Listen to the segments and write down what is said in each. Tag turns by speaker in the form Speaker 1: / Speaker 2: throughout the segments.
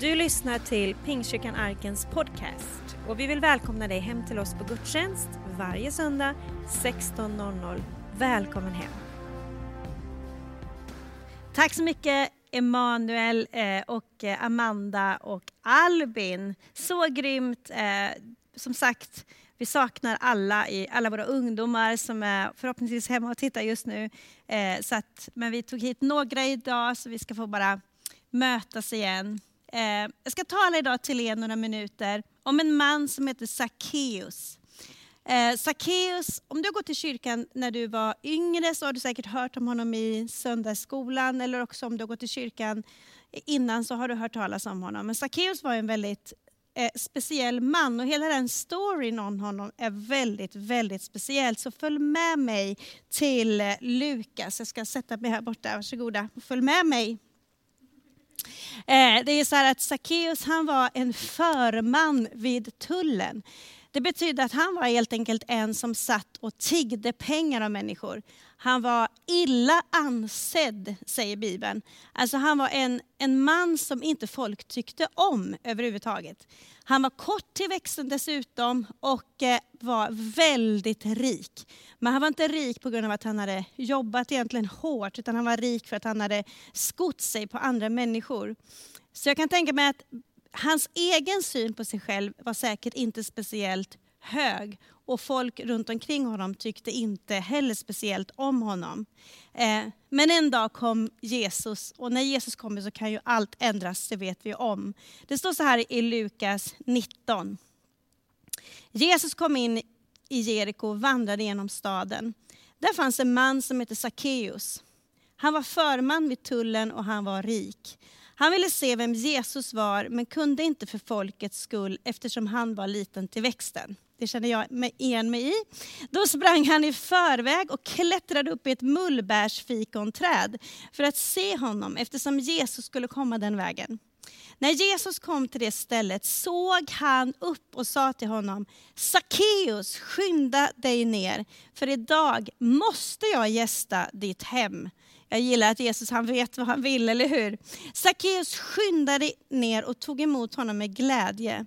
Speaker 1: Du lyssnar till Pingstkyrkan Arkens podcast och vi vill välkomna dig hem till oss på gudstjänst varje söndag 16.00. Välkommen hem! Tack så mycket Emanuel eh, och eh, Amanda och Albin. Så grymt. Eh, som sagt, vi saknar alla, alla våra ungdomar som är förhoppningsvis hemma och tittar just nu. Så att, men vi tog hit några idag så vi ska få bara mötas igen. Eh, jag ska tala idag till er några minuter om en man som heter Sackeus. Sackeus, eh, om du har gått till kyrkan när du var yngre så har du säkert hört om honom i söndagsskolan eller också om du har gått till kyrkan innan så har du hört talas om honom. Men Sackeus var en väldigt eh, speciell man och hela den storyn om honom är väldigt, väldigt speciell. Så följ med mig till eh, Lukas. Jag ska sätta mig här borta, varsågoda. Följ med mig. Eh, det är så här att Sackeus han var en förman vid tullen. Det betyder att han var helt enkelt en som satt och tiggde pengar av människor. Han var illa ansedd, säger Bibeln. Alltså han var en, en man som inte folk tyckte om överhuvudtaget. Han var kort till växten dessutom och eh, var väldigt rik. Men han var inte rik på grund av att han hade jobbat egentligen hårt, utan han var rik för att han hade skott sig på andra människor. Så jag kan tänka mig att hans egen syn på sig själv var säkert inte speciellt hög och folk runt omkring honom tyckte inte heller speciellt om honom. Eh, men en dag kom Jesus och när Jesus kommer så kan ju allt ändras, det vet vi om. Det står så här i Lukas 19. Jesus kom in i Jeriko och vandrade genom staden. Där fanns en man som hette Sackeus. Han var förman vid tullen och han var rik. Han ville se vem Jesus var men kunde inte för folkets skull eftersom han var liten till växten. Det känner jag igen mig i. Då sprang han i förväg och klättrade upp i ett mullbärsfikonträd för att se honom eftersom Jesus skulle komma den vägen. När Jesus kom till det stället såg han upp och sa till honom, Sackeus, skynda dig ner, för idag måste jag gästa ditt hem. Jag gillar att Jesus han vet vad han vill, eller hur? Sackeus skyndade ner och tog emot honom med glädje.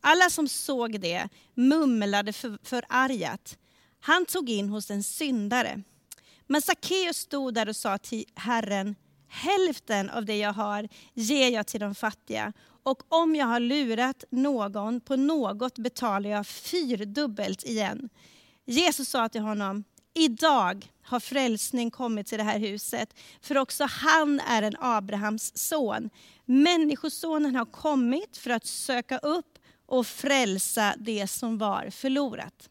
Speaker 1: Alla som såg det mumlade för, förargat. Han tog in hos en syndare. Men Sackeus stod där och sa till Herren, hälften av det jag har ger jag till de fattiga. Och om jag har lurat någon på något betalar jag fyrdubbelt igen. Jesus sa till honom, idag har frälsning kommit till det här huset, för också han är en Abrahams son. Människosonen har kommit för att söka upp och frälsa det som var förlorat.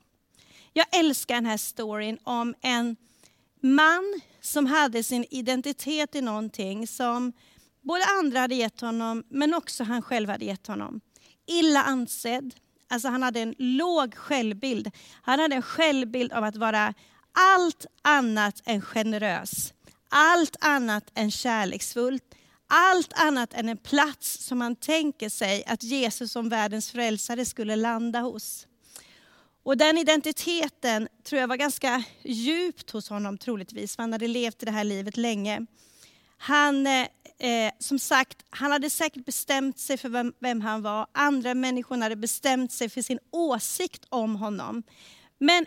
Speaker 1: Jag älskar den här storyn om en man som hade sin identitet i någonting som både andra hade gett honom, men också han själv hade gett honom. Illa ansedd, alltså han hade en låg självbild. Han hade en självbild av att vara allt annat än generös, allt annat än kärleksfull, allt annat än en plats som man tänker sig att Jesus som världens frälsare skulle landa hos. Och den identiteten tror jag var ganska djupt hos honom troligtvis, för han hade levt i det här livet länge. Han, eh, eh som sagt, han hade säkert bestämt sig för vem, vem han var. Andra människor hade bestämt sig för sin åsikt om honom. Men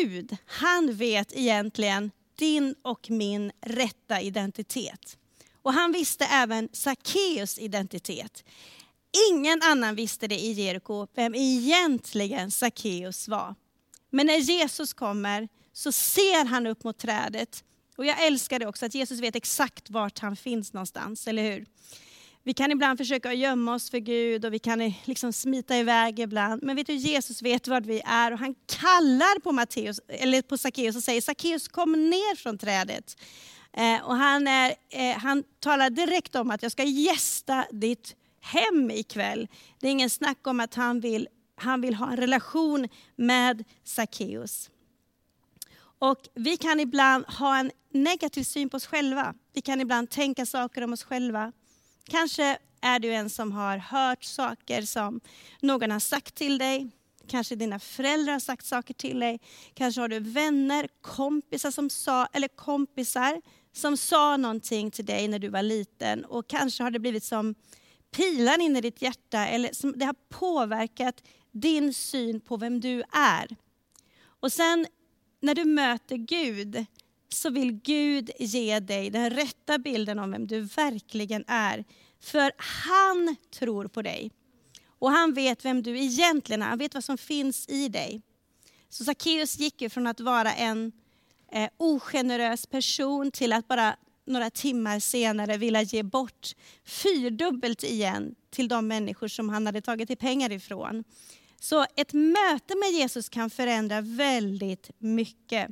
Speaker 1: Gud, han vet egentligen din och min rätta identitet. Och han visste även Sackeus identitet. Ingen annan visste det i Jeriko, vem egentligen Sackeus var. Men när Jesus kommer så ser han upp mot trädet. Och jag älskar det också, att Jesus vet exakt vart han finns någonstans, eller hur? Vi kan ibland försöka gömma oss för Gud och vi kan liksom smita iväg ibland. Men vet du, Jesus vet vad vi är och han kallar på, Matteus, eller på Sackeus och säger Sackeus kom ner från trädet. Eh, och han, är, eh, han talar direkt om att jag ska gästa ditt hem ikväll. Det är ingen snack om att han vill, han vill ha en relation med Sackeus. Och vi kan ibland ha en negativ syn på oss själva. Vi kan ibland tänka saker om oss själva. Kanske är du en som har hört saker som någon har sagt till dig. Kanske dina föräldrar har sagt saker till dig. Kanske har du vänner, kompisar som sa, eller kompisar som sa någonting till dig när du var liten. Och kanske har det blivit som pilar in i ditt hjärta eller som det har påverkat din syn på vem du är. Och sen när du möter Gud så vill Gud ge dig den rätta bilden om vem du verkligen är. För han tror på dig. Och han vet vem du egentligen är, han vet vad som finns i dig. Så Sackeus gick ju från att vara en eh, ogenerös person till att bara några timmar senare vilja ge bort fyrdubbelt igen till de människor som han hade tagit pengar ifrån. Så ett möte med Jesus kan förändra väldigt mycket.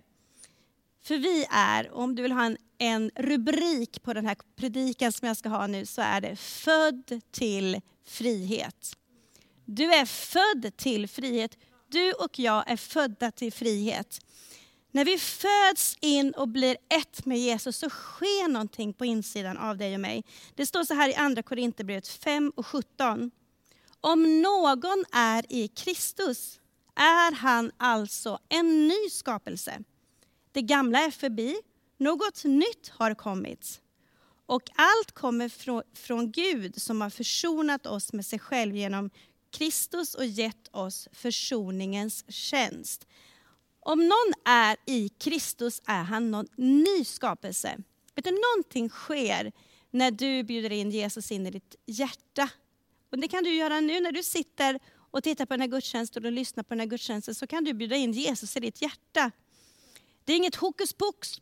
Speaker 1: För vi är, om du vill ha en, en rubrik på den här predikan som jag ska ha nu, så är det född till frihet. Du är född till frihet. Du och jag är födda till frihet. När vi föds in och blir ett med Jesus så sker någonting på insidan av dig och mig. Det står så här i andra Korinthierbrevet 5 och 17. Om någon är i Kristus är han alltså en ny skapelse. Det gamla är förbi, något nytt har kommit. Och allt kommer från, från Gud som har försonat oss med sig själv genom Kristus och gett oss försoningens tjänst. Om någon är i Kristus är han någon ny skapelse. Vet du, någonting sker när du bjuder in Jesus in i ditt hjärta. Och det kan du göra nu när du sitter och tittar på den här gudstjänsten och lyssnar på den här gudstjänsten så kan du bjuda in Jesus i ditt hjärta. Det är inget hokus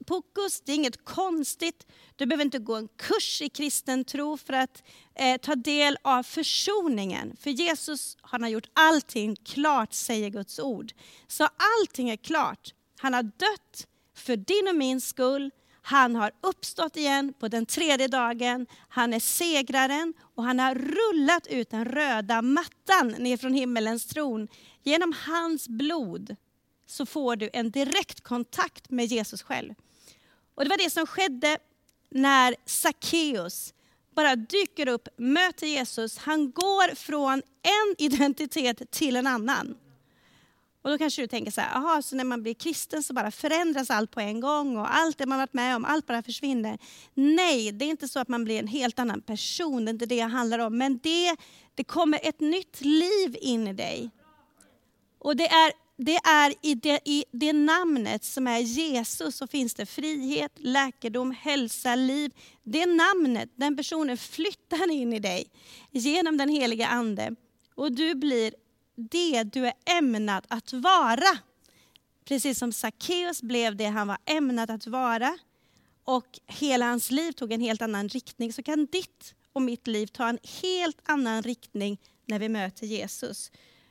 Speaker 1: pokus, det är inget konstigt. Du behöver inte gå en kurs i kristen tro för att eh, ta del av försoningen. För Jesus han har gjort allting klart, säger Guds ord. Så allting är klart. Han har dött för din och min skull. Han har uppstått igen på den tredje dagen. Han är segraren och han har rullat ut den röda mattan ner från himmelens tron. Genom hans blod så får du en direkt kontakt med Jesus själv. Och Det var det som skedde när Sackeus bara dyker upp, möter Jesus. Han går från en identitet till en annan. Och Då kanske du tänker så här, aha, så när man blir kristen så bara förändras allt på en gång och allt det man varit med om, allt bara försvinner. Nej, det är inte så att man blir en helt annan person, det är inte det det handlar om. Men det, det kommer ett nytt liv in i dig. Och det är det är i det, i det namnet som är Jesus så finns det frihet, läkedom, hälsa, liv. Det namnet, den personen flyttar in i dig genom den heliga Ande. Och du blir det du är ämnad att vara. Precis som Sackeus blev det han var ämnad att vara. Och hela hans liv tog en helt annan riktning. Så kan ditt och mitt liv ta en helt annan riktning när vi möter Jesus.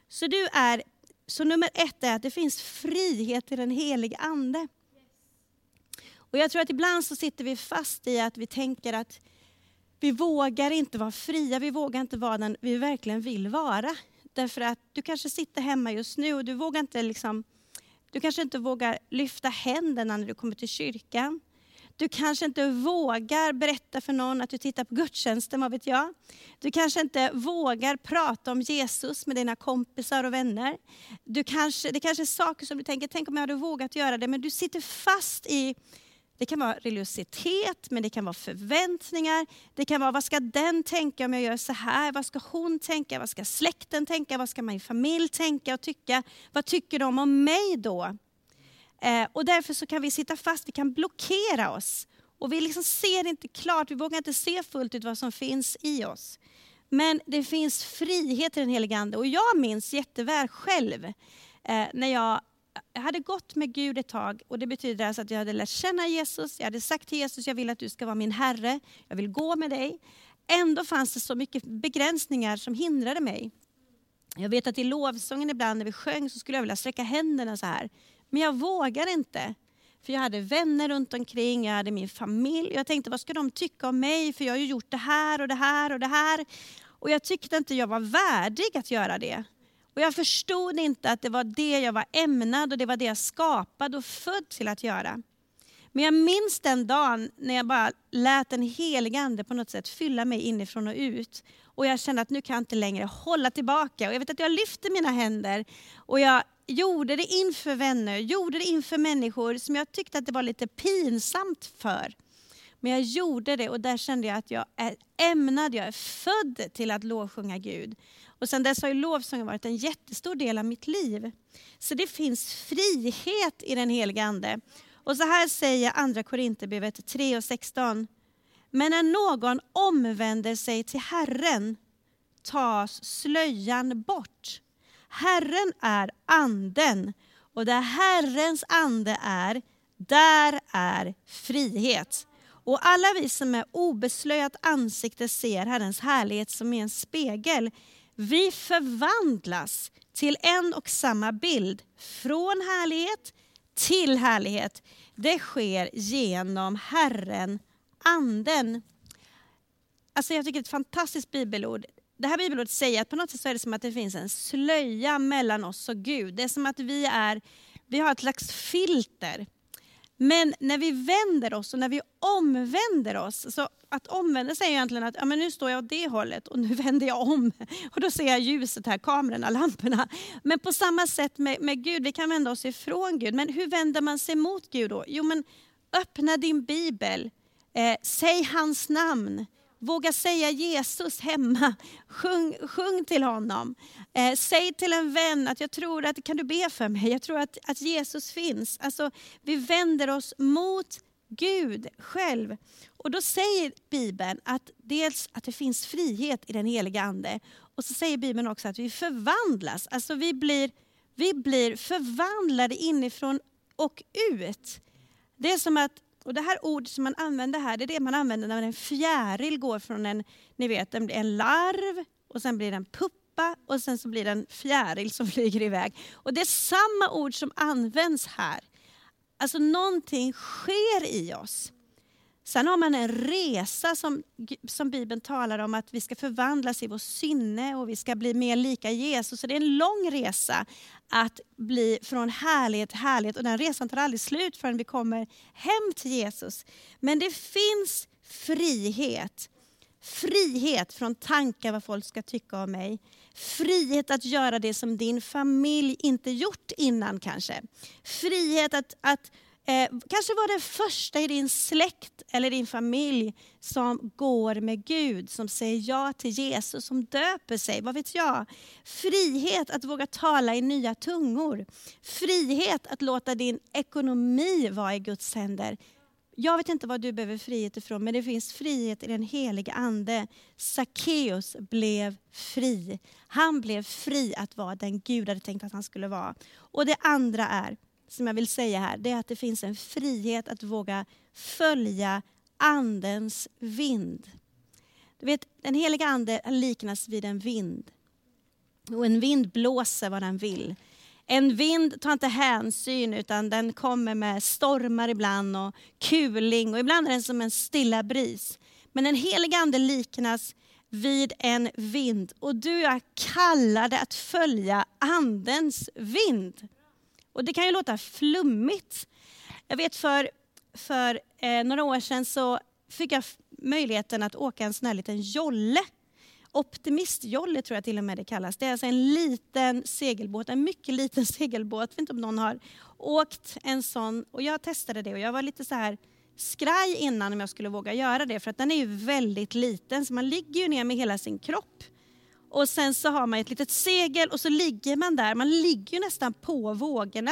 Speaker 1: Så du är så nummer ett är att det finns frihet i den helige Ande. Och jag tror att ibland så sitter vi fast i att vi tänker att vi vågar inte vara fria, vi vågar inte vara den vi verkligen vill vara. Därför att du kanske sitter hemma just nu och du vågar inte liksom, du kanske inte vågar lyfta händerna när du kommer till kyrkan. Du kanske inte vågar berätta för någon att du tittar på gudstjänsten, vad vet jag. Du kanske inte vågar prata om Jesus med dina kompisar och vänner. Du kanske, det kanske är saker som du tänker, tänk om jag hade vågat göra det, men du sitter fast i det kan vara religiositet, men det kan vara förväntningar. Det kan vara, vad ska den tänka om jag gör så här? Vad ska hon tänka? Vad ska släkten tänka? Vad ska min familj tänka och tycka? Vad tycker de om mig då? Eh, och därför så kan vi sitta fast, vi kan blockera oss. Och vi liksom ser inte klart, vi vågar inte se fullt ut vad som finns i oss. Men det finns frihet i den helige Ande. Och jag minns jätteväl själv eh, när jag hade gått med Gud ett tag och det betyder alltså att jag hade lärt känna Jesus. Jag hade sagt till Jesus, jag vill att du ska vara min Herre. Jag vill gå med dig. Ändå fanns det så mycket begränsningar som hindrade mig. Jag vet att i lovsången ibland när vi sjöng så skulle jag vilja sträcka händerna så här. Men jag vågar inte. För jag hade vänner runt omkring, jag hade min familj. Jag tänkte, vad ska de tycka om mig? För jag har ju gjort det här och det här och det här. Och jag tyckte inte jag var värdig att göra det. Och jag förstod inte att det var det jag var ämnad och det var det jag skapad och född till att göra. Men jag minns den dagen när jag bara lät den helige Ande på något sätt fylla mig inifrån och ut. Och jag kände att nu kan jag inte längre hålla tillbaka. Och jag vet att jag lyfte mina händer och jag gjorde det inför vänner, gjorde det inför människor som jag tyckte att det var lite pinsamt för. Men jag gjorde det och där kände jag att jag är ämnad, jag är född till att lovsjunga Gud. Och sen dess har ju lovsången varit en jättestor del av mitt liv. Så det finns frihet i den heliga Ande. Och så här säger andra Korinthierbrevet 3 och 16. Men när någon omvänder sig till Herren tas slöjan bort. Herren är anden och där Herrens ande är, där är frihet. Och alla vi som med obeslöjat ansikte ser Herrens härlighet som i en spegel, vi förvandlas till en och samma bild, från härlighet till härlighet. Det sker genom Herren, Anden. Alltså jag tycker det är ett fantastiskt bibelord. Det här bibelordet säger att på något sätt så är det som att det finns en slöja mellan oss och Gud. Det är som att vi, är, vi har ett slags filter. Men när vi vänder oss och när vi omvänder oss, så att omvända sig är egentligen att ja, men nu står jag åt det hållet och nu vänder jag om. Och då ser jag ljuset här, kamerorna, lamporna. Men på samma sätt med, med Gud, vi kan vända oss ifrån Gud. Men hur vänder man sig mot Gud då? Jo men öppna din bibel, eh, säg hans namn. Våga säga Jesus hemma. Sjung, sjung till honom. Eh, säg till en vän att jag tror att kan du be för mig? Jag tror att, att Jesus finns. Alltså, vi vänder oss mot Gud själv. Och då säger Bibeln att dels att det finns frihet i den heliga Ande. Och så säger Bibeln också att vi förvandlas. Alltså vi blir, vi blir förvandlade inifrån och ut. Det är som att och det här ordet som man använder här, det är det man använder när en fjäril går från en, ni vet, en larv och sen blir det en puppa och sen så blir det en fjäril som flyger iväg. Och det är samma ord som används här. Alltså någonting sker i oss. Sen har man en resa som, som Bibeln talar om att vi ska förvandlas i vårt sinne och vi ska bli mer lika Jesus. Så det är en lång resa att bli från härlighet till härlighet och den resan tar aldrig slut förrän vi kommer hem till Jesus. Men det finns frihet. Frihet från tankar vad folk ska tycka om mig. Frihet att göra det som din familj inte gjort innan kanske. Frihet att, att Eh, kanske var det första i din släkt eller din familj som går med Gud, som säger ja till Jesus, som döper sig. Vad vet jag? Frihet att våga tala i nya tungor. Frihet att låta din ekonomi vara i Guds händer. Jag vet inte vad du behöver frihet ifrån, men det finns frihet i den heliga Ande. Sackeus blev fri. Han blev fri att vara den Gud hade tänkt att han skulle vara. Och det andra är, som jag vill säga här, det är att det finns en frihet att våga följa Andens vind. Du vet, den heliga Ande liknas vid en vind. Och en vind blåser vad den vill. En vind tar inte hänsyn utan den kommer med stormar ibland och kuling och ibland är den som en stilla bris. Men den heliga Ande liknas vid en vind och du är kallade att följa Andens vind. Och det kan ju låta flummigt. Jag vet för, för eh, några år sedan så fick jag möjligheten att åka en sån här liten jolle. Optimistjolle tror jag till och med det kallas. Det är alltså en liten segelbåt, en mycket liten segelbåt. Jag vet inte om någon har åkt en sån. Och jag testade det och jag var lite så här skraj innan om jag skulle våga göra det. För att den är ju väldigt liten så man ligger ju ner med hela sin kropp. Och sen så har man ett litet segel och så ligger man där. Man ligger ju nästan på vågorna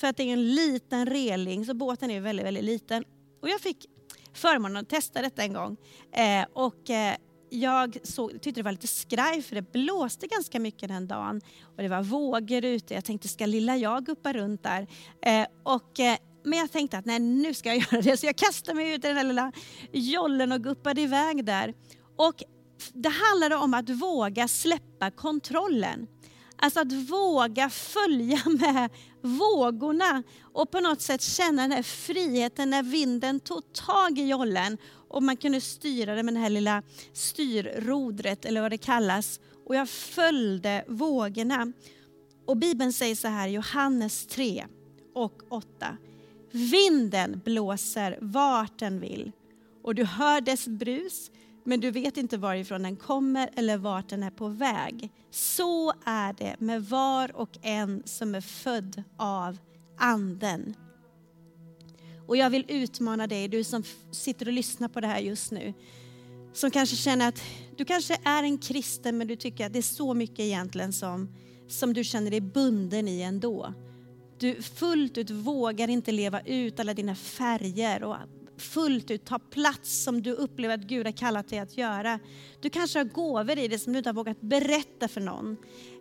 Speaker 1: för att det är en liten reling så båten är väldigt, väldigt liten. Och jag fick förmånen att testa detta en gång. Eh, och eh, jag såg, tyckte det var lite skraj för det blåste ganska mycket den dagen. Och det var vågor ute. Jag tänkte, ska lilla jag guppa runt där? Eh, och, eh, men jag tänkte att nej, nu ska jag göra det. Så jag kastade mig ut i den där lilla jollen och guppade iväg där. Och det handlade om att våga släppa kontrollen. Alltså att våga följa med vågorna och på något sätt känna den här friheten när vinden tog tag i jollen och man kunde styra det med det här lilla styrrodret eller vad det kallas. Och jag följde vågorna. Och Bibeln säger så här, Johannes 3 och 8. Vinden blåser vart den vill och du hör dess brus men du vet inte varifrån den kommer eller vart den är på väg. Så är det med var och en som är född av Anden. Och jag vill utmana dig, du som sitter och lyssnar på det här just nu. Som kanske känner att du kanske är en kristen men du tycker att det är så mycket egentligen som, som du känner dig bunden i ändå. Du fullt ut vågar inte leva ut alla dina färger och fullt ut ta plats som du upplever att Gud har kallat dig att göra. Du kanske har gåvor i dig som du inte har vågat berätta för någon.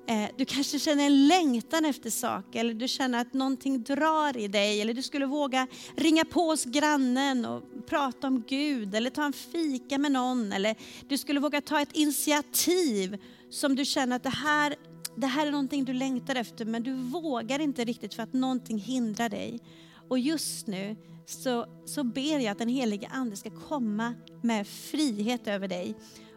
Speaker 1: Eh, du kanske känner en längtan efter saker eller du känner att någonting drar i dig eller du skulle våga ringa på hos grannen och prata om Gud eller ta en fika med någon eller du skulle våga ta ett initiativ som du känner att det här, det här är någonting du längtar efter men du vågar inte riktigt för att någonting hindrar dig. Och just nu så, så ber jag att den helige Ande ska komma med frihet över dig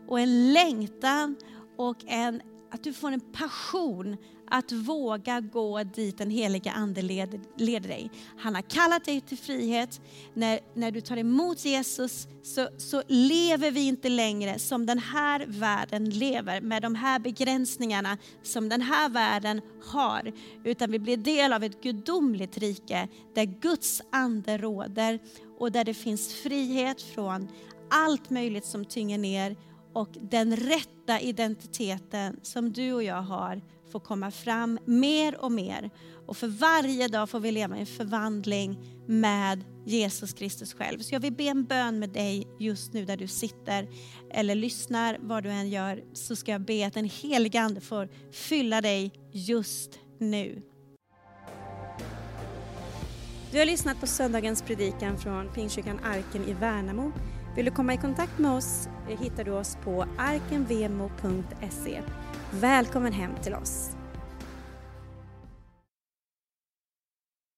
Speaker 1: och en längtan och en, att du får en passion att våga gå dit den heliga Ande leder, leder dig. Han har kallat dig till frihet. När, när du tar emot Jesus så, så lever vi inte längre som den här världen lever med de här begränsningarna som den här världen har. Utan vi blir del av ett gudomligt rike där Guds ande råder och där det finns frihet från allt möjligt som tynger ner och den rätta identiteten som du och jag har får komma fram mer och mer. Och för varje dag får vi leva i en förvandling med Jesus Kristus själv. Så jag vill be en bön med dig just nu där du sitter eller lyssnar, vad du än gör, så ska jag be att den helige Ande får fylla dig just nu. Du har lyssnat på söndagens predikan från Pingstkyrkan Arken i Värnamo. Vill du komma i kontakt med oss eh, hittar du oss på arkenvemo.se. Välkommen hem till oss.